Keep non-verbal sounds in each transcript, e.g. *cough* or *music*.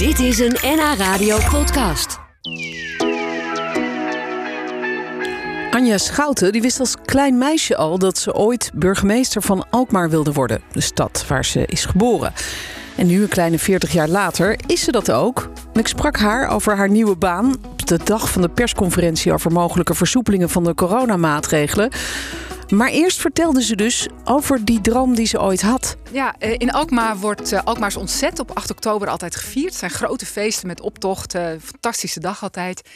Dit is een NH Radio podcast. Anja Schouten die wist als klein meisje al dat ze ooit burgemeester van Alkmaar wilde worden, de stad waar ze is geboren. En nu, een kleine 40 jaar later, is ze dat ook. Ik sprak haar over haar nieuwe baan op de dag van de persconferentie over mogelijke versoepelingen van de coronamaatregelen. Maar eerst vertelde ze dus over die droom die ze ooit had. Ja, eh, in Alkmaar wordt uh, Alkmaars ontzet op 8 oktober altijd gevierd. Het zijn grote feesten met optochten, fantastische dag altijd.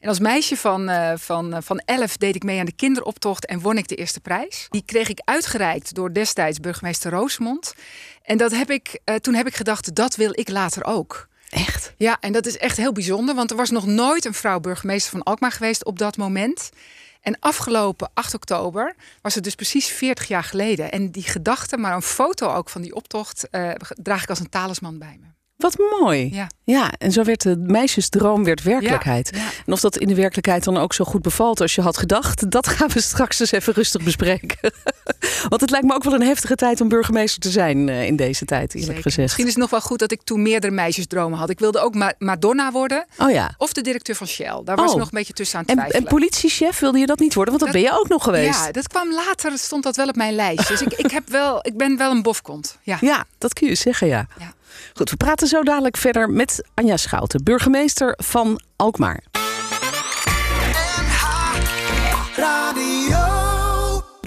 En als meisje van, uh, van, van 11 deed ik mee aan de kinderoptocht en won ik de eerste prijs. Die kreeg ik uitgereikt door destijds burgemeester Roosmond. En dat heb ik, toen heb ik gedacht, dat wil ik later ook. Echt? Ja, en dat is echt heel bijzonder, want er was nog nooit een vrouw burgemeester van Alkmaar geweest op dat moment. En afgelopen 8 oktober was het dus precies 40 jaar geleden. En die gedachte, maar een foto ook van die optocht, uh, draag ik als een talisman bij me. Wat mooi. Ja. ja, en zo werd de meisjesdroom werd werkelijkheid. Ja, ja. En of dat in de werkelijkheid dan ook zo goed bevalt als je had gedacht, dat gaan we straks eens even rustig bespreken. *laughs* Want het lijkt me ook wel een heftige tijd om burgemeester te zijn uh, in deze tijd, eerlijk Zeker. gezegd. Misschien is het nog wel goed dat ik toen meerdere meisjesdromen had. Ik wilde ook Ma Madonna worden. Oh ja. Of de directeur van Shell. Daar was Oh. ik nog een beetje tussen aan het En, twijfelen. en politiechef wilde je dat niet worden, want dat, Dat- ben je ook nog geweest. Ja, dat kwam later, stond dat wel op mijn lijst. Dus ik, ik, heb wel, ik ben wel een bofkont. Ja. *laughs* Ja, dat kun je zeggen, ja. Ja. Goed, we praten zo dadelijk verder met Anja Schouten, burgemeester van Alkmaar.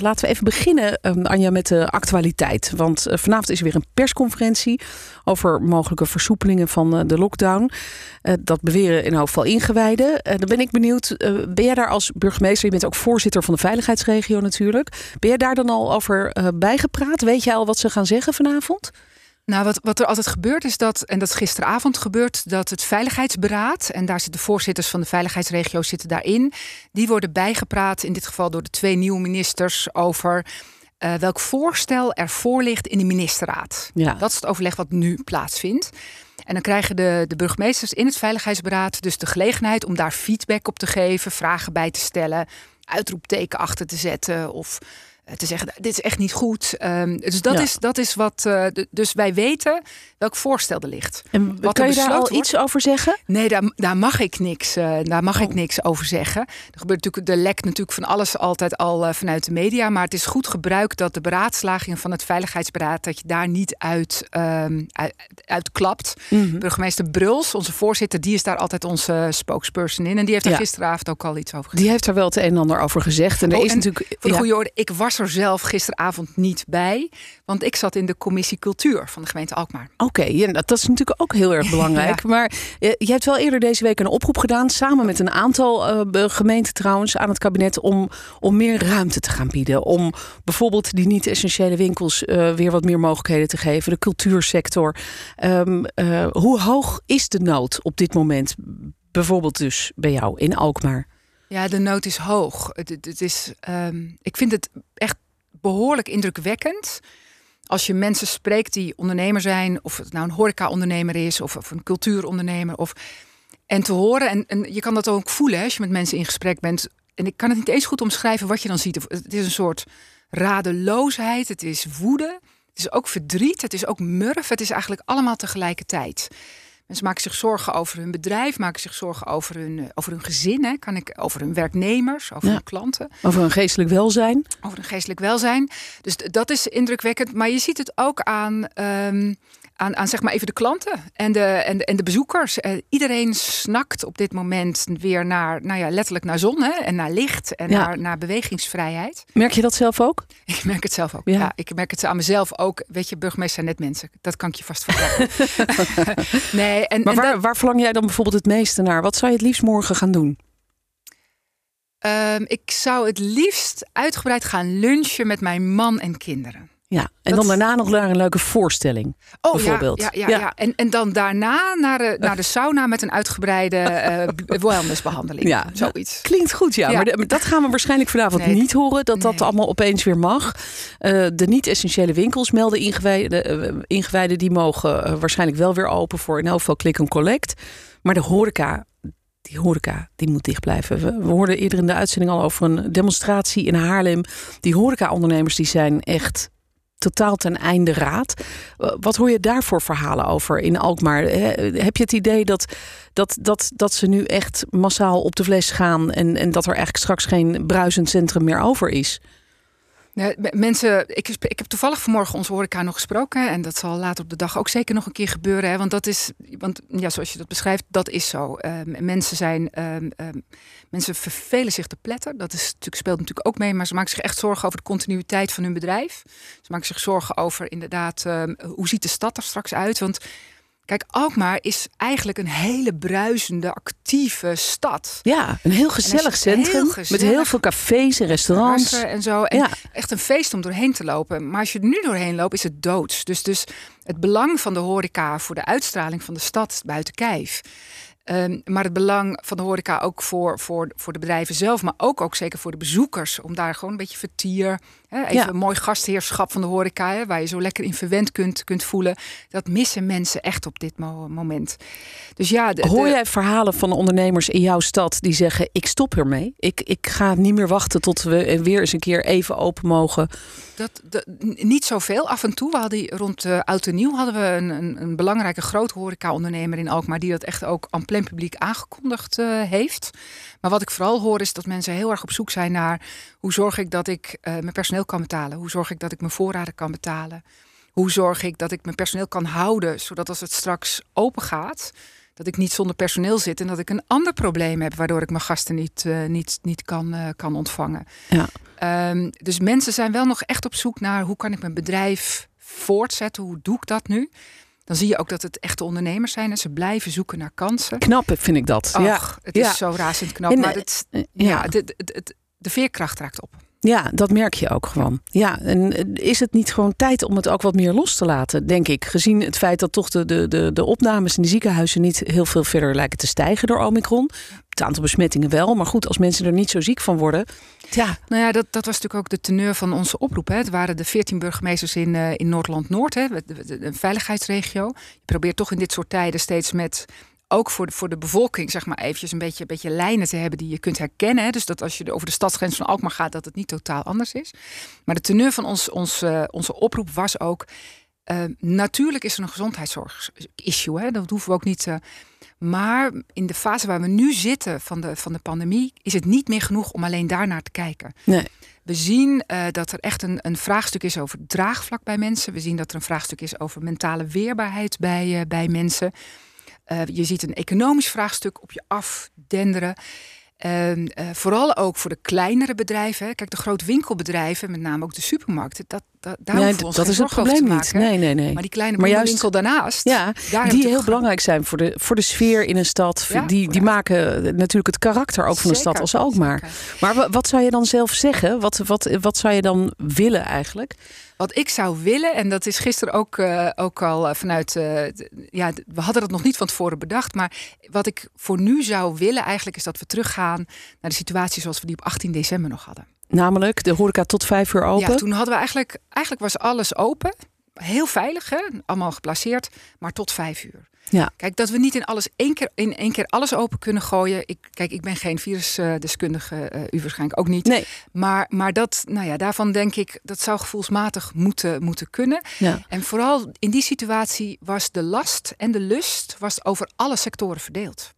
Laten we even beginnen, um, Anja, met de actualiteit. Want uh, vanavond is er weer een persconferentie over mogelijke versoepelingen van uh, de lockdown. Uh, dat beweren in geval ingewijden. dan ben ik benieuwd, ben jij daar als burgemeester, je bent ook voorzitter van de veiligheidsregio natuurlijk. Ben jij daar dan al over bijgepraat? Weet jij al wat ze gaan zeggen vanavond? Nou, wat, wat er altijd gebeurt is dat, en dat is gisteravond gebeurd, dat het Veiligheidsberaad, en daar zitten de voorzitters van de veiligheidsregio's zitten daarin, die worden bijgepraat, in dit geval door de twee nieuwe ministers, over uh, welk voorstel er voor ligt in de ministerraad. Ja. Dat is het overleg wat nu plaatsvindt. En dan krijgen de, de burgemeesters in het Veiligheidsberaad dus de gelegenheid om daar feedback op te geven, vragen bij te stellen, uitroepteken achter te zetten of te zeggen, dit is echt niet goed. Um, dus dat, Ja. is, dat is wat. Uh, dus wij weten welk voorstel er ligt. En Wat kan er je daar al iets over zeggen? Nee, daar, daar mag ik niks. Uh, daar mag Oh. ik niks over zeggen. Er gebeurt natuurlijk, er lekt natuurlijk van alles altijd al uh, vanuit de media. Maar het is goed gebruik dat de beraadslagingen van het Veiligheidsberaad dat je daar niet uit, um, uit, uit klapt. Mhm. Burgemeester Bruls, onze voorzitter, die is daar altijd onze spokesperson in. En die heeft daar Ja. gisteravond ook al iets over gezegd. Die heeft er wel het een en ander over gezegd. En er Oh, is en natuurlijk. Voor de ja. goede orde, ik was er zelf gisteravond niet bij. Want ik zat in de commissie cultuur van de gemeente Alkmaar. Oké, ja, dat is natuurlijk ook heel erg *laughs* belangrijk. Ja. Maar eh, je hebt wel eerder deze week een oproep gedaan, samen met een aantal eh, gemeenten trouwens, aan het kabinet om, om meer ruimte te gaan bieden. Om bijvoorbeeld die niet-essentiële winkels eh, weer wat meer mogelijkheden te geven, de cultuursector. Ehm, eh, hoe hoog is de nood op dit moment? Bijvoorbeeld dus bij jou in Alkmaar. Ja, de nood is hoog. Het, het, is, ehm, ik vind het echt behoorlijk indrukwekkend. Als je mensen spreekt die ondernemer zijn, of het nou een horeca-ondernemer is, of, of een cultuurondernemer. Of, en te horen, en, en je kan dat ook voelen hè, als je met mensen in gesprek bent. En ik kan het niet eens goed omschrijven wat je dan ziet. Het is een soort radeloosheid, het is woede, het is ook verdriet, het is ook murf. Het is eigenlijk allemaal tegelijkertijd. Mensen maken zich zorgen over hun bedrijf, maken zich zorgen over hun, eh, over hun gezin, hè, kan ik, over hun werknemers, over Ja. hun klanten, Over een geestelijk welzijn. over hun geestelijk welzijn. Dus dat is indrukwekkend. Maar je ziet het ook aan, ehm, aan, aan zeg maar even de klanten en de, en de, en de bezoekers. Eh, iedereen snakt op dit moment weer naar, nou ja, letterlijk naar zon hè, en naar licht en Ja. naar, naar bewegingsvrijheid. Merk je dat zelf ook? *laughs* Ik merk het zelf ook. Ja. Ja. ik merk het aan mezelf ook. Weet je, burgemeester zijn net mensen. Dat kan ik je vast vertellen. *laughs* nee, en, Maar en waar, dat- waar verlang jij dan bijvoorbeeld het meeste naar? Wat zou je het liefst morgen gaan doen? Ehm, ik zou het liefst uitgebreid gaan lunchen met mijn man en kinderen. Ja, en Dat- dan daarna nog naar een leuke voorstelling. Oh, Bijvoorbeeld. Ja, ja, Ja. En, en dan daarna naar de, naar de sauna met een uitgebreide eh, *laughs* wellnessbehandeling. Ja, Zoiets. Klinkt goed, ja. Maar, de- maar dat gaan we waarschijnlijk vanavond Nee. niet horen. Dat dat allemaal opeens weer mag. Eh, de niet-essentiële winkels melden ingewijden. eh, ingewijden die mogen waarschijnlijk wel weer open voor in elk geval click and collect. Maar de horeca, die horeca, die moet dicht blijven. We, we hoorden eerder in de uitzending al over een demonstratie in Haarlem. Die horeca-ondernemers die zijn echt totaal ten einde raad. wat hoor je daarvoor verhalen over in Alkmaar? heb je het idee dat, dat, dat, dat ze nu echt massaal op de fles gaan en, en dat er eigenlijk straks geen bruisend centrum meer over is? Mensen, ik, ik heb toevallig vanmorgen onze horeca nog gesproken. En dat zal later op de dag ook zeker nog een keer gebeuren. Hè, want dat is, want ja, zoals je dat beschrijft, dat is zo. Ehm, mensen zijn, um, mensen vervelen zich te pletten. Dat is, natuurlijk, speelt natuurlijk ook mee. Maar ze maken zich echt zorgen over de continuïteit van hun bedrijf. Ze maken zich zorgen over inderdaad, hoe ziet de stad er straks uit? Want Kijk, Alkmaar is eigenlijk een hele bruisende, actieve stad. Ja, een heel gezellig centrum. met heel veel cafés en restaurants. En zo. En echt een feest om doorheen te lopen. Maar als je er nu doorheen loopt, is het doods. Dus, dus het belang van de horeca voor de uitstraling van de stad buiten kijf. Ehm, maar het belang van de horeca ook voor, voor, voor de bedrijven zelf, maar ook, ook zeker voor de bezoekers. Om daar gewoon een beetje vertier, even een mooi gastheerschap van de horeca, hè, waar je zo lekker in verwend kunt, kunt voelen. Dat missen mensen echt op dit moment. Dus ja, Hoor jij verhalen van ondernemers in jouw stad die zeggen: Ik stop ermee. Ik, ik ga niet meer wachten tot we weer eens een keer even open mogen. Dat, dat, niet zoveel. Af en toe. We hadden rond uh, Oud en Nieuw hadden we een, een, een belangrijke grote horeca-ondernemer in Alkmaar die dat echt ook aan plein publiek aangekondigd uh, heeft. Maar wat ik vooral hoor is dat mensen heel erg op zoek zijn naar hoe zorg ik dat ik uh, mijn personeel kan betalen? Hoe zorg ik dat ik mijn voorraden kan betalen? Hoe zorg ik dat ik mijn personeel kan houden, zodat als het straks open gaat, dat ik niet zonder personeel zit en dat ik een ander probleem heb waardoor ik mijn gasten niet, uh, niet, niet kan, uh, kan ontvangen. Ja. Um, dus mensen zijn wel nog echt op zoek naar hoe kan ik mijn bedrijf voortzetten? Hoe doe ik dat nu? Dan zie je ook dat het echte ondernemers zijn en ze blijven zoeken naar kansen. Knap vind ik dat. Ja. Het is zo razend knap. maar het, ja, ja de, de, de veerkracht raakt op. Ja, dat merk je ook gewoon. Ja, en eh, is het niet gewoon tijd om het ook wat meer los te laten, denk ik. Gezien het feit dat toch de, de, de, de opnames in de ziekenhuizen niet heel veel verder lijken te stijgen door Omicron. Het aantal besmettingen wel, maar goed, als mensen er niet zo ziek van worden. Ja. Nou ja, dat, dat was natuurlijk ook de teneur van onze oproep. Hè. Het waren de veertien burgemeesters in, uh, in Noordland-Noord, een veiligheidsregio. Je probeert toch in dit soort tijden steeds met ook voor de, voor de bevolking, zeg maar eventjes een beetje, een beetje lijnen te hebben die je kunt herkennen. Hè? Dus dat als je over de stadsgrens van Alkmaar gaat, dat het niet totaal anders is. Maar de teneur van ons, ons, uh, onze oproep was ook. Uh, natuurlijk is er een gezondheidszorg-issue. Hè? Dat hoeven we ook niet. Uh, maar in de fase waar we nu zitten van de, van de pandemie, is het niet meer genoeg om alleen daarnaar te kijken. Nee. We zien uh, dat er echt een, een vraagstuk is over draagvlak bij mensen. We zien dat er een vraagstuk is over mentale weerbaarheid bij, bij mensen. Uh, je ziet een economisch vraagstuk op je afdenderen. Uh, vooral ook voor de kleinere bedrijven. Kijk, de grote winkelbedrijven, met name ook de supermarkten, dat, dat, daar nee, ons dat is het probleem niet. Nee, nee, nee. Maar die kleine maar juist, winkel daarnaast, ja, die heel belangrijk zijn voor de, voor de sfeer in een stad. Ja, die, die maken natuurlijk het karakter ook van een stad als Alkmaar. Zeker. Maar wat zou je dan zelf zeggen? Wat, wat, wat zou je dan willen eigenlijk? Wat ik zou willen, en dat is gisteren ook, uh, ook al eh, vanuit. Uh, ja, we hadden dat nog niet van tevoren bedacht. Maar wat ik voor nu zou willen eigenlijk is dat we teruggaan naar de situatie zoals we die op 18 december nog hadden. Namelijk de horeca tot vijf uur open? Ja, toen hadden we eigenlijk. Eigenlijk was alles open. Heel veilig, hè? allemaal geplaceerd, maar tot vijf uur. Ja. Kijk, dat we niet in alles één keer, in één keer alles open kunnen gooien. Ik, kijk, ik ben geen virusdeskundige, uh, u waarschijnlijk ook niet. Nee. Maar, maar dat, nou ja, daarvan denk ik, dat zou gevoelsmatig moeten, moeten kunnen. Ja. En vooral in die situatie was de last en de lust was over alle sectoren verdeeld.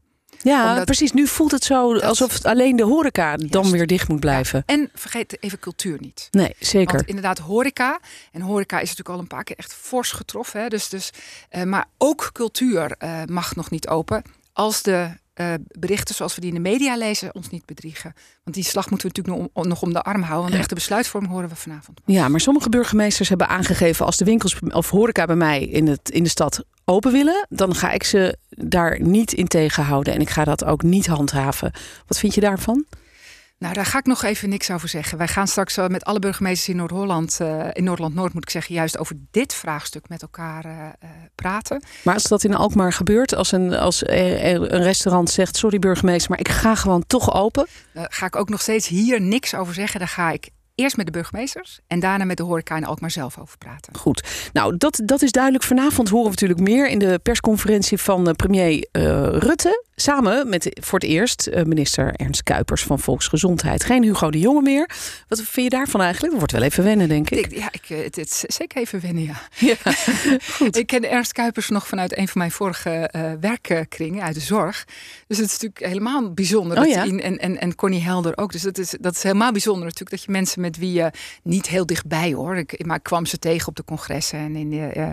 Ja, precies. Nu voelt het zo alsof alleen de horeca dan weer dicht moet blijven. En vergeet even cultuur niet. Nee, zeker. Want inderdaad, horeca. En horeca is natuurlijk al een paar keer echt fors getroffen. Hè? Dus, dus, uh, maar ook cultuur uh, mag nog niet open. Als de uh, berichten zoals we die in de media lezen ons niet bedriegen. Want die slag moeten we natuurlijk nog om, nog om de arm houden. Want de echte besluitvorming horen we vanavond. Ja, maar sommige burgemeesters hebben aangegeven... als de winkels of horeca bij mij in, het, in de stad open willen... dan ga ik ze daar niet in tegenhouden. En ik ga dat ook niet handhaven. Wat vind je daarvan? Nou, daar ga ik nog even niks over zeggen. Wij gaan straks met alle burgemeesters in Noord-Holland, uh, in Noord-Noord moet ik zeggen, juist over dit vraagstuk met elkaar uh, praten. Maar als dat in Alkmaar gebeurt, als een, als een restaurant zegt: Sorry burgemeester, maar ik ga gewoon toch open. Daar ga ik ook nog steeds hier niks over zeggen. Daar ga ik eerst met de burgemeesters en daarna met de horeca en Alkmaar zelf over praten. Goed. Nou, dat, dat is duidelijk. Vanavond horen we natuurlijk meer in de persconferentie van premier uh, Rutte. Samen met voor het eerst eh, minister Ernst Kuipers van Volksgezondheid. Geen Hugo de Jonge meer. Wat vind je daarvan eigenlijk? Dat wordt wel even wennen, denk ik. ik ja, ik, eh, het, is zeker even wennen, ja. ja *laughs* goed. Ik ken Ernst Kuipers nog vanuit een van mijn vorige uh, werkkringen uit de zorg. Dus het is natuurlijk helemaal bijzonder. Oh, ja? en, en, en Connie Helder ook. Dus dat is, dat is helemaal bijzonder natuurlijk. Dat je mensen met wie je niet heel dichtbij hoor. Ik, maar ik kwam ze tegen op de congressen en in de, uh,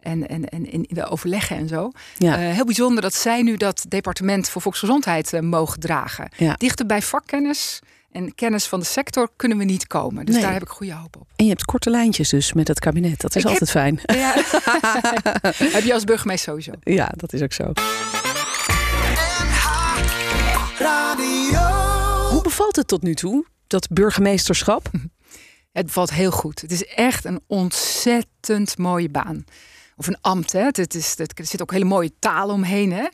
en, en, en in de overleggen en zo. Ja. heel bijzonder dat zij nu dat departement voor volksgezondheid uh, mogen dragen. Ja. Dichter bij vakkennis en kennis van de sector kunnen we niet komen. Dus daar heb ik goede hoop op. En je hebt korte lijntjes dus met het kabinet. Dat is ik altijd fijn. *laughs* Ja. *laughs* heb je als burgemeester sowieso. Ja, dat is ook zo. Hoe bevalt het tot nu toe, dat burgemeesterschap? Het bevalt heel goed. Het is echt een ontzettend mooie baan. Of een ambt. Hè. Het is, het, er zit ook hele mooie taal omheen. Hè.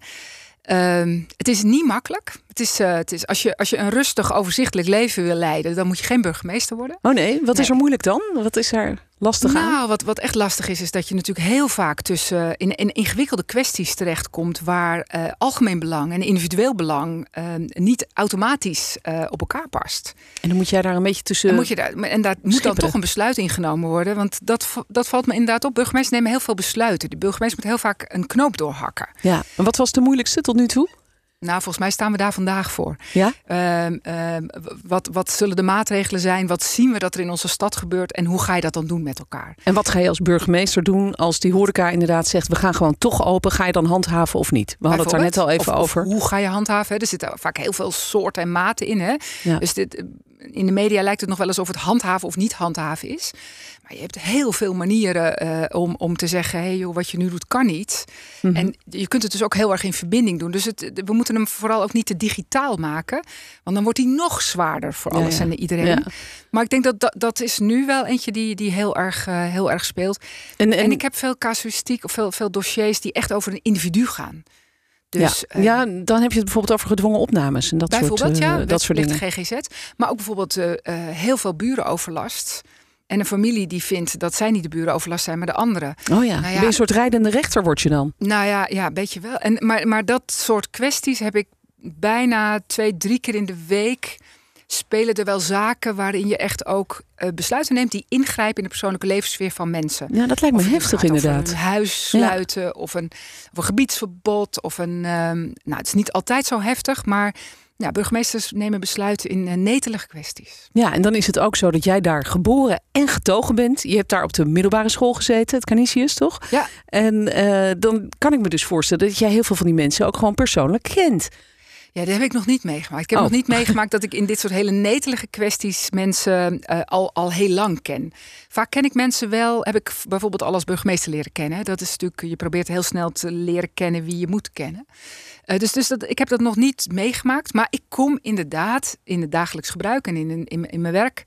Ehm, het is niet makkelijk. Het is, uh, het is, als, je, als je een rustig, overzichtelijk leven wil leiden, dan moet je geen burgemeester worden. Oh nee, wat is er moeilijk dan? Wat is er lastig nou, aan? Wat, wat echt lastig is, is dat je natuurlijk heel vaak tussen in, in ingewikkelde kwesties terechtkomt waar uh, algemeen belang en individueel belang uh, niet automatisch uh, op elkaar past. En dan moet jij daar een beetje tussen. En, moet je daar, en daar moet dan toch een besluit ingenomen worden. Want dat, dat valt me inderdaad op. Burgemeesters nemen heel veel besluiten. De burgemeester moet heel vaak een knoop doorhakken. Ja, en wat was de moeilijkste tot nu toe? Nou, volgens mij staan we daar vandaag voor. Ja? Uh, uh, wat, wat zullen de maatregelen zijn? Wat zien we dat er in onze stad gebeurt? En hoe ga je dat dan doen met elkaar? En wat ga je als burgemeester doen als die horeca inderdaad zegt... we gaan gewoon toch open, ga je dan handhaven of niet? We hadden het daar net al even over. hoe ga je handhaven? Er zitten vaak heel veel soorten en maten in. Hè? Ja. Dus dit, in de media lijkt het nog wel eens of het handhaven of niet handhaven is. Maar je hebt heel veel manieren uh, om, om te zeggen: hé hey joh, wat je nu doet kan niet. Mm -hmm. En je kunt het dus ook heel erg in verbinding doen. Dus het, we moeten hem vooral ook niet te digitaal maken. Want dan wordt hij nog zwaarder voor alles ja, ja. en iedereen. Ja. Maar ik denk dat, dat dat is nu wel eentje die, die heel, erg, uh, heel erg speelt. En, en, en, ik heb veel casuïstiek of veel, veel dossiers die echt over een individu gaan. Dus, ja. Uh, ja, dan heb je het bijvoorbeeld over gedwongen opnames en dat soort, ja, dat soort dingen. GGZ, maar ook bijvoorbeeld uh, heel veel burenoverlast. En een familie die vindt dat zij niet de burenoverlast zijn, maar de anderen. Oh ja, nou ja een soort rijdende rechter word je dan. Nou ja, ja een beetje wel. En, maar, maar dat soort kwesties heb ik bijna twee, drie keer in de week spelen er wel zaken waarin je echt ook uh, besluiten neemt die ingrijpen in de persoonlijke levenssfeer van mensen. Ja, dat lijkt me heftig inderdaad. Een huis sluiten ja. of, een, of een gebiedsverbod of een. Um, nou, het is niet altijd zo heftig, maar ja, burgemeesters nemen besluiten in uh, netelige kwesties. Ja, en dan is het ook zo dat jij daar geboren en getogen bent. Je hebt daar op de middelbare school gezeten, het Canisius, toch? Ja. En uh, dan kan ik me dus voorstellen dat jij heel veel van die mensen ook gewoon persoonlijk kent. Ja, dat heb ik nog niet meegemaakt. Ik heb oh. nog niet meegemaakt dat ik in dit soort hele netelige kwesties mensen uh, al, al heel lang ken. Vaak ken ik mensen wel, heb ik bijvoorbeeld al als burgemeester leren kennen. Dat is natuurlijk, je probeert heel snel te leren kennen wie je moet kennen. Uh, dus dus dat, ik heb dat nog niet meegemaakt. Maar ik kom inderdaad in het dagelijks gebruik en in, in, in mijn werk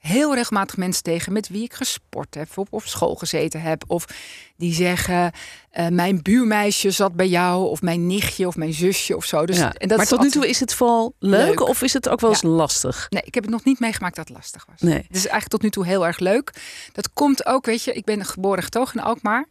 heel regelmatig mensen tegen met wie ik gesport heb of op school gezeten heb. Of die zeggen, uh, mijn buurmeisje zat bij jou of mijn nichtje of mijn zusje of zo. Dus, ja. en dat maar tot nu toe is het vooral leuk, leuk, of is het ook wel eens ja. lastig? Nee, ik heb het nog niet meegemaakt dat het lastig was. Nee. Het is eigenlijk tot nu toe heel erg leuk. Dat komt ook, weet je, ik ben geboren getogen in Alkmaar.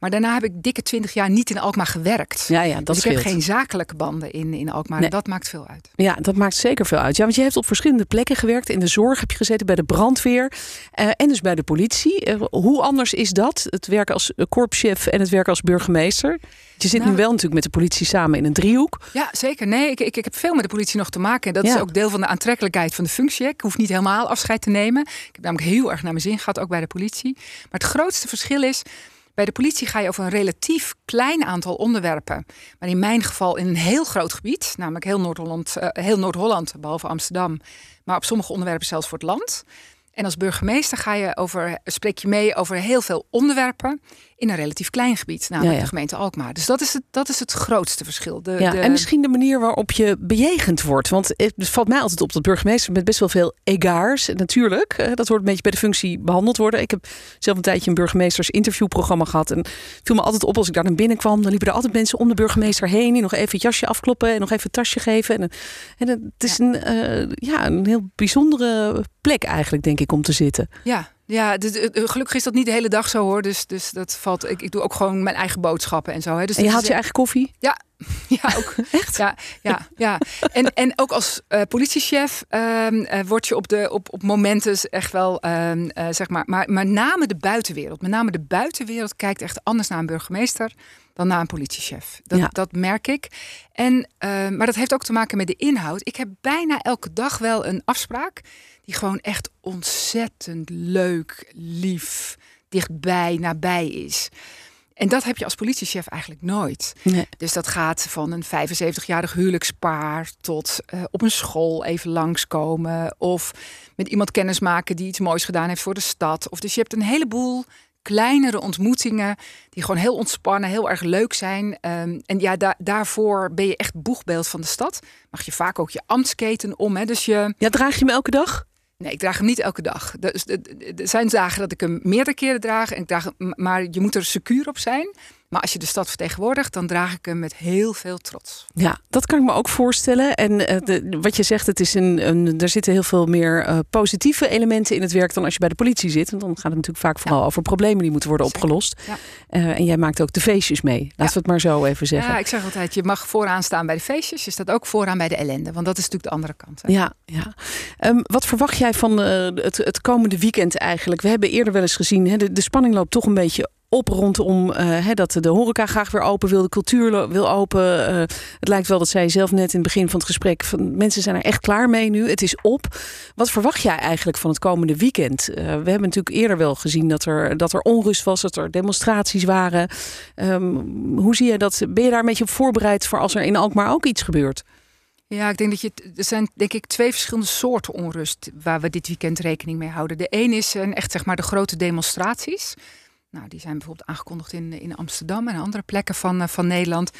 Maar daarna heb ik dikke twintig jaar niet in Alkmaar gewerkt. Ja, ja, dat dus ik scheelt. heb geen zakelijke banden in, in Alkmaar. Nee. Dat maakt veel uit. Ja, dat maakt zeker veel uit. Ja, want je hebt op verschillende plekken gewerkt. In de zorg heb je gezeten, bij de brandweer uh, en dus bij de politie. Uh, hoe anders is dat? Het werken als korpschef en het werken als burgemeester? Je zit nou, nu wel natuurlijk met de politie samen in een driehoek. Ja, zeker. Nee, ik, ik, ik heb veel met de politie nog te maken. En dat ja. is ook deel van de aantrekkelijkheid van de functie. Ik hoef niet helemaal afscheid te nemen. Ik heb namelijk heel erg naar mijn zin gehad, ook bij de politie. Maar het grootste verschil is bij de politie ga je over een relatief klein aantal onderwerpen. Maar in mijn geval in een heel groot gebied, namelijk heel Noord-Holland, uh, heel Noord-Holland, behalve Amsterdam. Maar op sommige onderwerpen zelfs voor het land. En als burgemeester ga je over, spreek je mee over heel veel onderwerpen in een relatief klein gebied, namelijk ja, ja. de gemeente Alkmaar. Dus dat is het, dat is het grootste verschil. De, ja, de... En misschien de manier waarop je bejegend wordt. Want het valt mij altijd op dat burgemeester met best wel veel egaars. Natuurlijk, dat wordt een beetje bij de functie behandeld worden. Ik heb zelf een tijdje een burgemeesters interviewprogramma gehad. En viel me altijd op als ik daar naar binnen kwam. Dan liepen er altijd mensen om de burgemeester heen. Die nog even het jasje afkloppen en nog even het tasje geven. En, en het is. Een, uh, ja, een heel bijzondere plek eigenlijk, denk ik, om te zitten. Ja, ja, de, gelukkig is dat niet de hele dag zo hoor. Dus, dus dat valt. Ik, ik doe ook gewoon mijn eigen boodschappen en zo. Hè. Dus en je haalt je eigen koffie? Ja, *laughs* Ja, ook. *laughs* Echt? Ja, ja, ja. En, en ook als uh, politiechef um, uh, word je op, de, op, op momenten echt wel, um, uh, zeg maar, maar met name de buitenwereld. Met name de buitenwereld kijkt echt anders naar een burgemeester dan naar een politiechef. Dat, ja. dat merk ik. En, ehm, maar dat heeft ook te maken met de inhoud. Ik heb bijna elke dag wel een afspraak die gewoon echt ontzettend leuk, lief, dichtbij, nabij is. En dat heb je als politiechef eigenlijk nooit. Nee. Dus dat gaat van een 75-jarig huwelijkspaar tot uh, op een school even langskomen. Of met iemand kennismaken die iets moois gedaan heeft voor de stad. Of dus je hebt een heleboel kleinere ontmoetingen die gewoon heel ontspannen, heel erg leuk zijn. Um, en ja, da daarvoor ben je echt boegbeeld van de stad. Mag je vaak ook je ambtsketen om. Hè? Dus je... Ja, draag je hem elke dag? Nee, ik draag hem niet elke dag. Dus er zijn dagen dat ik hem meerdere keren draag. En ik draag, maar je moet er secuur op zijn. Maar als je de stad vertegenwoordigt, dan draag ik hem met heel veel trots. Ja, dat kan ik me ook voorstellen. En uh, de, wat je zegt, het is een, een, er zitten heel veel meer uh, positieve elementen in het werk dan als je bij de politie zit. Want dan gaat het natuurlijk vaak vooral ja. over problemen die moeten worden opgelost. Ja. Uh, en jij maakt ook de feestjes mee. Laten ja. we het maar zo even zeggen. Ja, ik zeg altijd, je mag vooraan staan bij de feestjes. Je staat ook vooraan bij de ellende. Want dat is natuurlijk de andere kant. Hè? Ja, ja. Um, wat verwacht jij van het, het komende weekend eigenlijk? We hebben eerder wel eens gezien, hè, de, de spanning loopt toch een beetje op rondom uh, dat de horeca graag weer open wil, de cultuur wil open. Uh, het lijkt wel dat zij zelf net in het begin van het gesprek van mensen zijn er echt klaar mee nu. Het is op. Wat verwacht jij eigenlijk van het komende weekend? Uh, we hebben natuurlijk eerder wel gezien dat er, dat er onrust was, dat er demonstraties waren. Um, hoe zie je dat? Ben je daar een beetje op voorbereid voor als er in Alkmaar ook iets gebeurt? Ja, ik denk dat je. Er zijn denk ik twee verschillende soorten onrust waar we dit weekend rekening mee houden. De een is een echt zeg maar de grote demonstraties. Nou, die zijn bijvoorbeeld aangekondigd in, in Amsterdam en andere plekken van, van Nederland.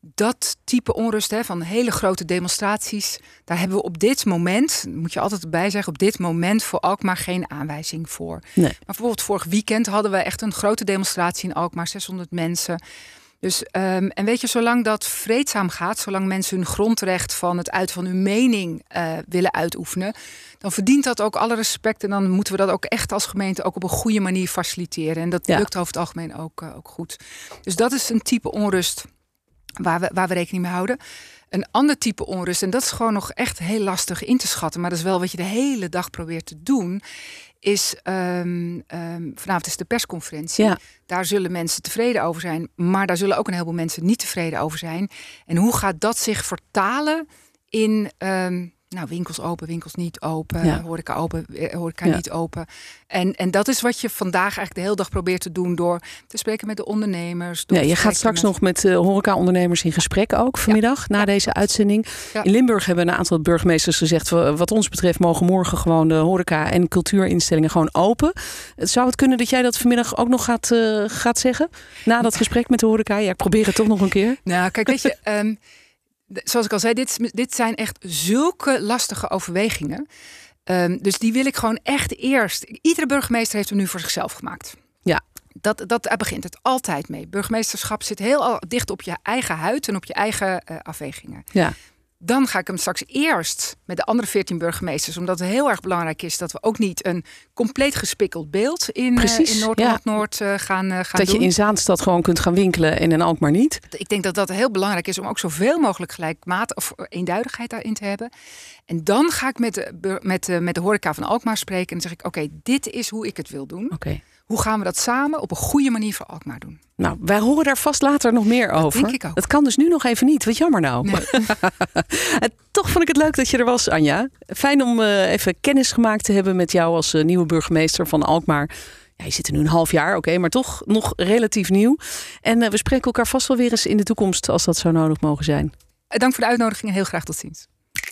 Dat type onrust hè, van hele grote demonstraties, daar hebben we op dit moment, moet je altijd bij zeggen, op dit moment voor Alkmaar geen aanwijzing voor. Nee. Maar bijvoorbeeld vorig weekend hadden we echt een grote demonstratie in Alkmaar, 600 mensen. Dus, um, en weet je, zolang dat vreedzaam gaat, zolang mensen hun grondrecht van het uit van hun mening uh, willen uitoefenen, dan verdient dat ook alle respect. En dan moeten we dat ook echt als gemeente ook op een goede manier faciliteren. En dat ja. lukt over het algemeen ook, uh, ook goed. Dus dat is een type onrust waar we, waar we rekening mee houden. Een ander type onrust, en dat is gewoon nog echt heel lastig in te schatten, maar dat is wel wat je de hele dag probeert te doen, is um, um, vanavond is de persconferentie. Ja. Daar zullen mensen tevreden over zijn, maar daar zullen ook een heleboel mensen niet tevreden over zijn. En hoe gaat dat zich vertalen in um, nou, winkels open, winkels niet open, ja. horeca open, eh, horeca ja. niet open. En, en dat is wat je vandaag eigenlijk de hele dag probeert te doen door te spreken met de ondernemers. Ja, je gaat straks met... nog met uh, horeca-ondernemers in gesprek ook vanmiddag, ja. na deze uitzending. In Limburg hebben een aantal burgemeesters gezegd, wat ons betreft mogen morgen gewoon de horeca- en cultuurinstellingen gewoon open. Zou het kunnen dat jij dat vanmiddag ook nog gaat, uh, gaat zeggen? Na dat gesprek met de horeca? Ja, ik probeer het toch nog een keer. Nou, kijk, weet je... Um, *laughs* zoals ik al zei, dit, dit zijn echt zulke lastige overwegingen. Um, dus die wil ik gewoon echt eerst. Iedere burgemeester heeft hem nu voor zichzelf gemaakt. Ja. Dat, dat, daar begint het altijd mee. Burgemeesterschap zit heel dicht op je eigen huid en op je eigen uh, afwegingen. Ja. Dan ga ik hem straks eerst met de andere 14 burgemeesters. Omdat het heel erg belangrijk is dat we ook niet een compleet gespikkeld beeld in, Precies, uh, in Noord-Noord-Noord ja. uh, gaan, uh, gaan dat doen. je in Zaanstad gewoon kunt gaan winkelen en in Alkmaar niet. Ik denk dat dat heel belangrijk is om ook zoveel mogelijk gelijkmaat of eenduidigheid daarin te hebben. En dan ga ik met de, met, met de horeca van Alkmaar spreken. En dan zeg ik, oké, okay, dit is hoe ik het wil doen. Okay. Hoe gaan we dat samen op een goede manier voor Alkmaar doen? Nou, wij horen daar vast later nog meer dat over. Denk ik ook. Het kan dus nu nog even niet. Wat jammer nou. Nee. *laughs* Toch vond ik het leuk dat je er was, Anja. Fijn om uh, even kennis gemaakt te hebben met jou als uh, nieuwe burgemeester van Alkmaar. Ja, je zit er nu een half jaar, oké, okay, maar toch nog relatief nieuw. En uh, we spreken elkaar vast wel weer eens in de toekomst als dat zou nodig mogen zijn. Dank voor de uitnodiging en heel graag tot ziens.